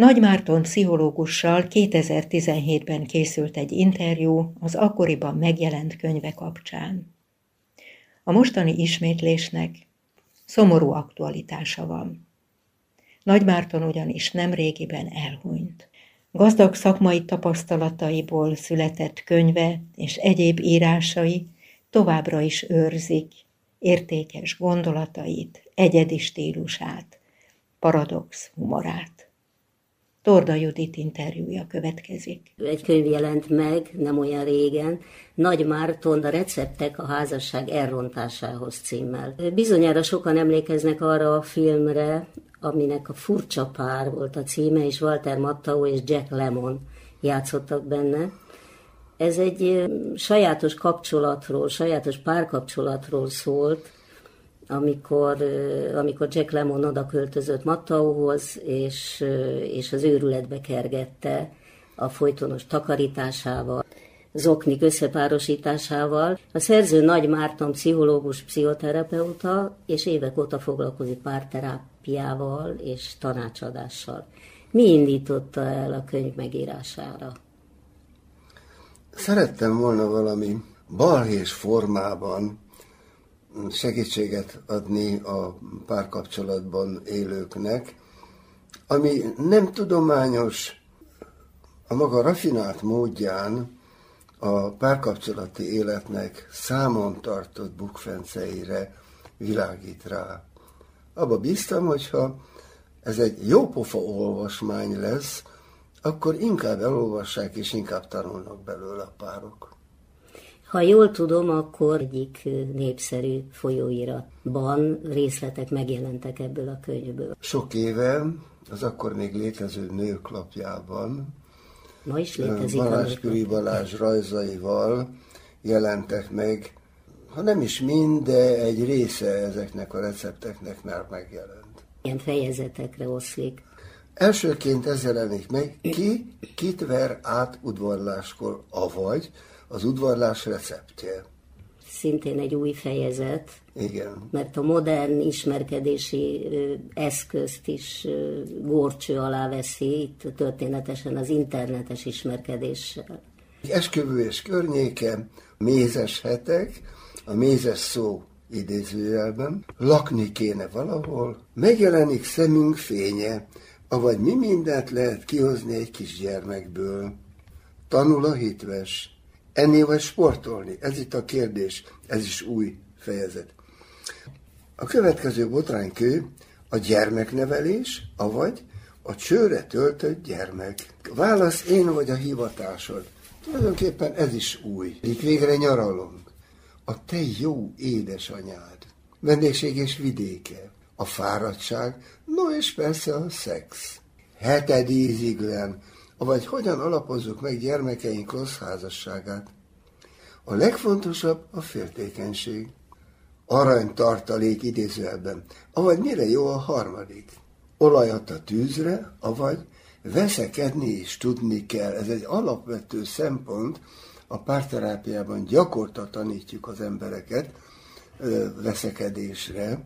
Nagy Márton pszichológussal 2017-ben készült egy interjú az akkoriban megjelent könyve kapcsán. A mostani ismétlésnek szomorú aktualitása van. Nagy Márton ugyanis nem régiben elhunyt. Gazdag szakmai tapasztalataiból született könyve és egyéb írásai továbbra is őrzik értékes gondolatait, egyedi stílusát, paradox humorát. Torda Judit interjúja következik. Egy könyv jelent meg nem olyan régen, Nagy Márton, a receptek a házasság elrontásához címmel. Bizonyára sokan emlékeznek arra a filmre, aminek a furcsa pár volt a címe, és Walter Mattau és Jack Lemon játszottak benne. Ez egy sajátos kapcsolatról, sajátos párkapcsolatról szólt, amikor, amikor Jack Lemon oda költözött Mattauhoz, és, és az őrületbe kergette a folytonos takarításával, zoknik összepárosításával. A szerző Nagy Márton pszichológus, pszichoterapeuta, és évek óta foglalkozik párterápiával és tanácsadással. Mi indította el a könyv megírására? Szerettem volna valami balhés formában segítséget adni a párkapcsolatban élőknek, ami nem tudományos, a maga rafinált módján a párkapcsolati életnek számon tartott bukfenceire világít rá. Abba bíztam, hogyha ez egy jópofa olvasmány lesz, akkor inkább elolvassák és inkább tanulnak belőle a párok. Ha jól tudom, akkor egyik népszerű folyóiratban részletek megjelentek ebből a könyvből. Sok éve az akkor még létező nőklapjában Ma is létezik Balázs Küri Balázs rajzaival jelentek meg, ha nem is mind, de egy része ezeknek a recepteknek már megjelent. Ilyen fejezetekre oszlik. Elsőként ez jelenik meg, ki kit ver át udvarláskor, avagy az udvarlás receptje. Szintén egy új fejezet. Igen. Mert a modern ismerkedési eszközt is górcső alá veszi, itt történetesen az internetes ismerkedéssel. Esküvő és környéke, mézes hetek, a mézes szó idézőjelben, lakni kéne valahol, megjelenik szemünk fénye, avagy mi mindent lehet kihozni egy kisgyermekből. Tanul a hitves, enni vagy sportolni? Ez itt a kérdés, ez is új fejezet. A következő botránykő a gyermeknevelés, avagy a csőre töltött gyermek. Válasz én vagy a hivatásod. Tulajdonképpen ez is új. Itt végre nyaralunk. A te jó édesanyád. Vendégség és vidéke. A fáradtság, no és persze a szex. Heted íziglen, avagy hogyan alapozzuk meg gyermekeink rossz házasságát. A legfontosabb a féltékenység. Aranytartalék idézőjelben, avagy mire jó a harmadik. Olajat a tűzre, avagy veszekedni is tudni kell. Ez egy alapvető szempont, a párterápiában gyakorta tanítjuk az embereket veszekedésre,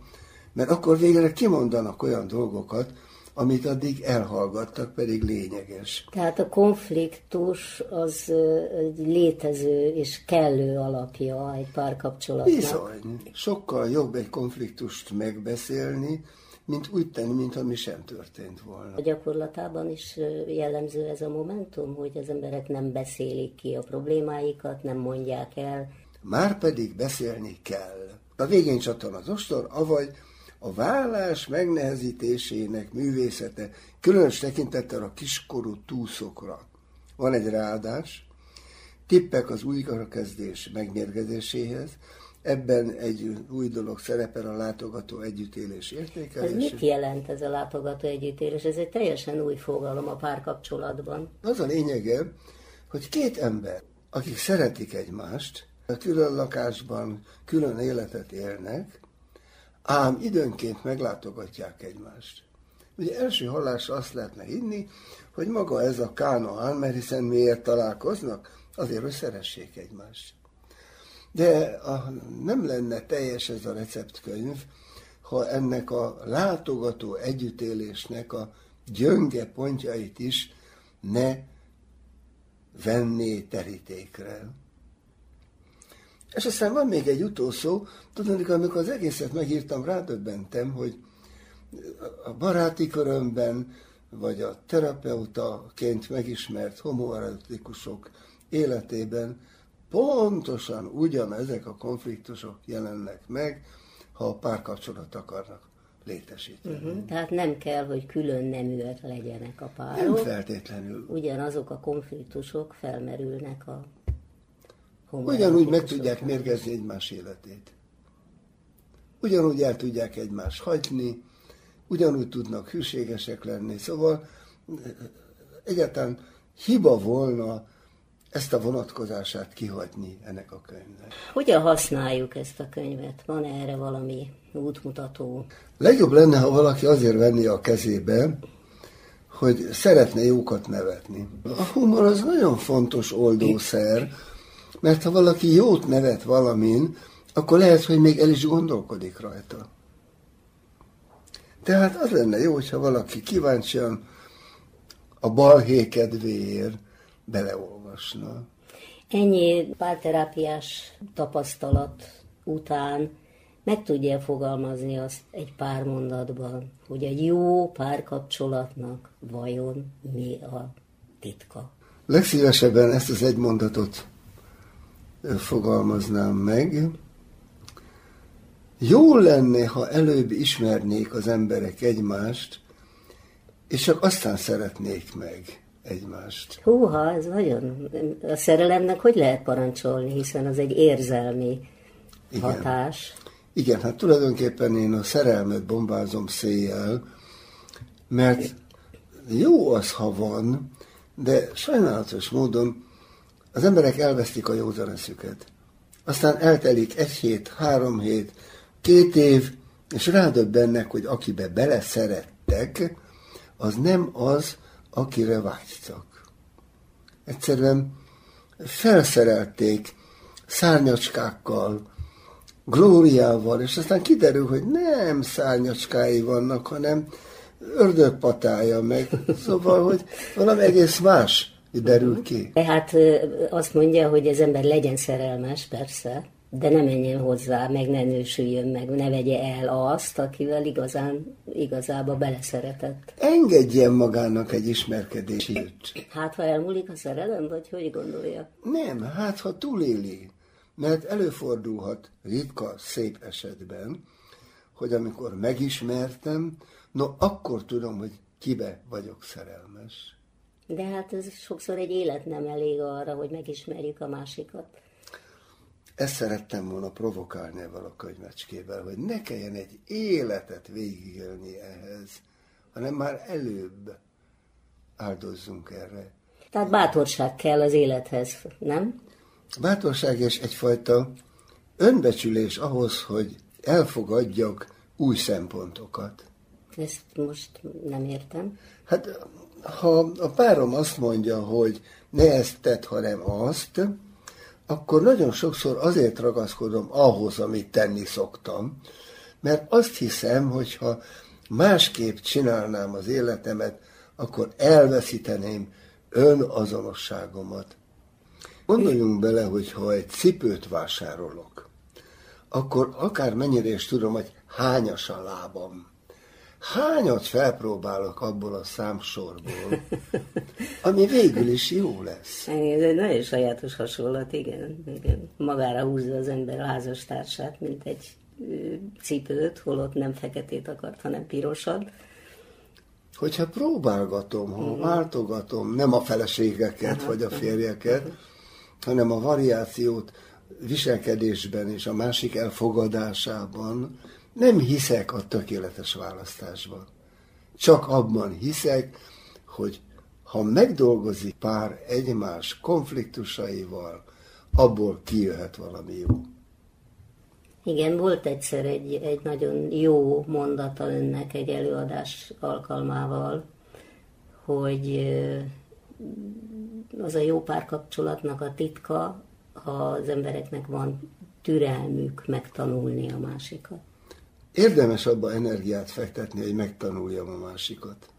mert akkor végre kimondanak olyan dolgokat, amit addig elhallgattak, pedig lényeges. Tehát a konfliktus az egy létező és kellő alapja egy párkapcsolatnak. Bizony. Sokkal jobb egy konfliktust megbeszélni, mint úgy tenni, mintha mi sem történt volna. A gyakorlatában is jellemző ez a momentum, hogy az emberek nem beszélik ki a problémáikat, nem mondják el. Már pedig beszélni kell. A végén csattan az ostor, avagy a vállás megnehezítésének művészete, különös tekintettel a kiskorú túszokra. Van egy ráadás, tippek az újrakezdés megmérgezéséhez, ebben egy új dolog szerepel a látogató együttélés értékelés. Ez mit jelent ez a látogató együttélés? Ez egy teljesen új fogalom a párkapcsolatban. Az a lényege, hogy két ember, akik szeretik egymást, külön lakásban külön életet élnek, ám időnként meglátogatják egymást. Ugye első hallásra azt lehetne hinni, hogy maga ez a kánoán, mert hiszen miért találkoznak? Azért, hogy szeressék egymást. De a, nem lenne teljes ez a receptkönyv, ha ennek a látogató együttélésnek a gyönge pontjait is ne venné terítékre. És aztán van még egy utolsó, tudod, amikor az egészet megírtam, rádöbbentem, hogy a baráti körömben, vagy a terapeutaként megismert homoerotikusok életében pontosan ugyanezek a konfliktusok jelennek meg, ha a párkapcsolat akarnak létesíteni. Uh-huh. Tehát nem kell, hogy külön neműek legyenek a párok. Nem feltétlenül. Ugyanazok a konfliktusok felmerülnek a Ugyanúgy meg tudják mérgezni egymás életét. Ugyanúgy el tudják egymást hagyni, ugyanúgy tudnak hűségesek lenni. Szóval egyáltalán hiba volna ezt a vonatkozását kihagyni ennek a könyvnek. Hogyan használjuk ezt a könyvet? Van erre valami útmutató? Legjobb lenne, ha valaki azért venni a kezébe, hogy szeretne jókat nevetni. A humor az nagyon fontos oldószer, mert ha valaki jót nevet valamin, akkor lehet, hogy még el is gondolkodik rajta. Tehát az lenne jó, hogyha valaki kíváncsian a balhé kedvéért beleolvasna. Ennyi párterápiás tapasztalat után meg tudja fogalmazni azt egy pár mondatban, hogy egy jó párkapcsolatnak vajon mi a titka? Legszívesebben ezt az egy mondatot fogalmaznám meg. Jó lenne, ha előbb ismernék az emberek egymást, és csak aztán szeretnék meg egymást. Húha, ez nagyon... A szerelemnek hogy lehet parancsolni, hiszen az egy érzelmi Igen. hatás. Igen, hát tulajdonképpen én a szerelmet bombázom széjjel, mert jó az, ha van, de sajnálatos módon az emberek elvesztik a józaneszüket. Aztán eltelik egy hét, három hét, két év, és rádöbbennek, hogy akibe beleszerettek, az nem az, akire vágytak. Egyszerűen felszerelték szárnyacskákkal, glóriával, és aztán kiderül, hogy nem szárnyacskái vannak, hanem ördögpatája meg. Szóval, hogy valami egész más derül ki. Tehát azt mondja, hogy az ember legyen szerelmes, persze, de ne menjen hozzá, meg ne nősüljön meg, ne vegye el azt, akivel igazán, igazába beleszeretett. Engedjen magának egy ismerkedési Hát, ha elmúlik a szerelem, vagy hogy gondolja? Nem, hát, ha túléli. Mert előfordulhat ritka, szép esetben, hogy amikor megismertem, no, akkor tudom, hogy kibe vagyok szerelmes. De hát ez sokszor egy élet nem elég arra, hogy megismerjük a másikat. Ezt szerettem volna provokálni ebben a könyvecskével, hogy ne kelljen egy életet végigélni ehhez, hanem már előbb áldozzunk erre. Tehát bátorság kell az élethez, nem? Bátorság és egyfajta önbecsülés ahhoz, hogy elfogadjak új szempontokat. Ezt most nem értem. Hát, ha a párom azt mondja, hogy ne ezt tedd, hanem azt, akkor nagyon sokszor azért ragaszkodom ahhoz, amit tenni szoktam, mert azt hiszem, hogy ha másképp csinálnám az életemet, akkor elveszíteném önazonosságomat. Gondoljunk bele, hogy ha egy cipőt vásárolok, akkor akár mennyire is tudom, hogy hányas a lábam. Hányat felpróbálok abból a számsorból, ami végül is jó lesz. Ez egy nagyon sajátos hasonlat, igen. igen. Magára húzza az ember a házastársát, mint egy cipőt, holott nem feketét akart, hanem pirosat. Hogyha próbálgatom, ha uh-huh. váltogatom, nem a feleségeket uh-huh. vagy a férjeket, uh-huh hanem a variációt viselkedésben és a másik elfogadásában nem hiszek a tökéletes választásban. Csak abban hiszek, hogy ha megdolgozik pár egymás konfliktusaival, abból kijöhet valami jó. Igen, volt egyszer egy, egy nagyon jó mondata önnek egy előadás alkalmával, hogy az a jó párkapcsolatnak a titka, ha az embereknek van türelmük megtanulni a másikat. Érdemes abba energiát fektetni, hogy megtanuljam a másikat.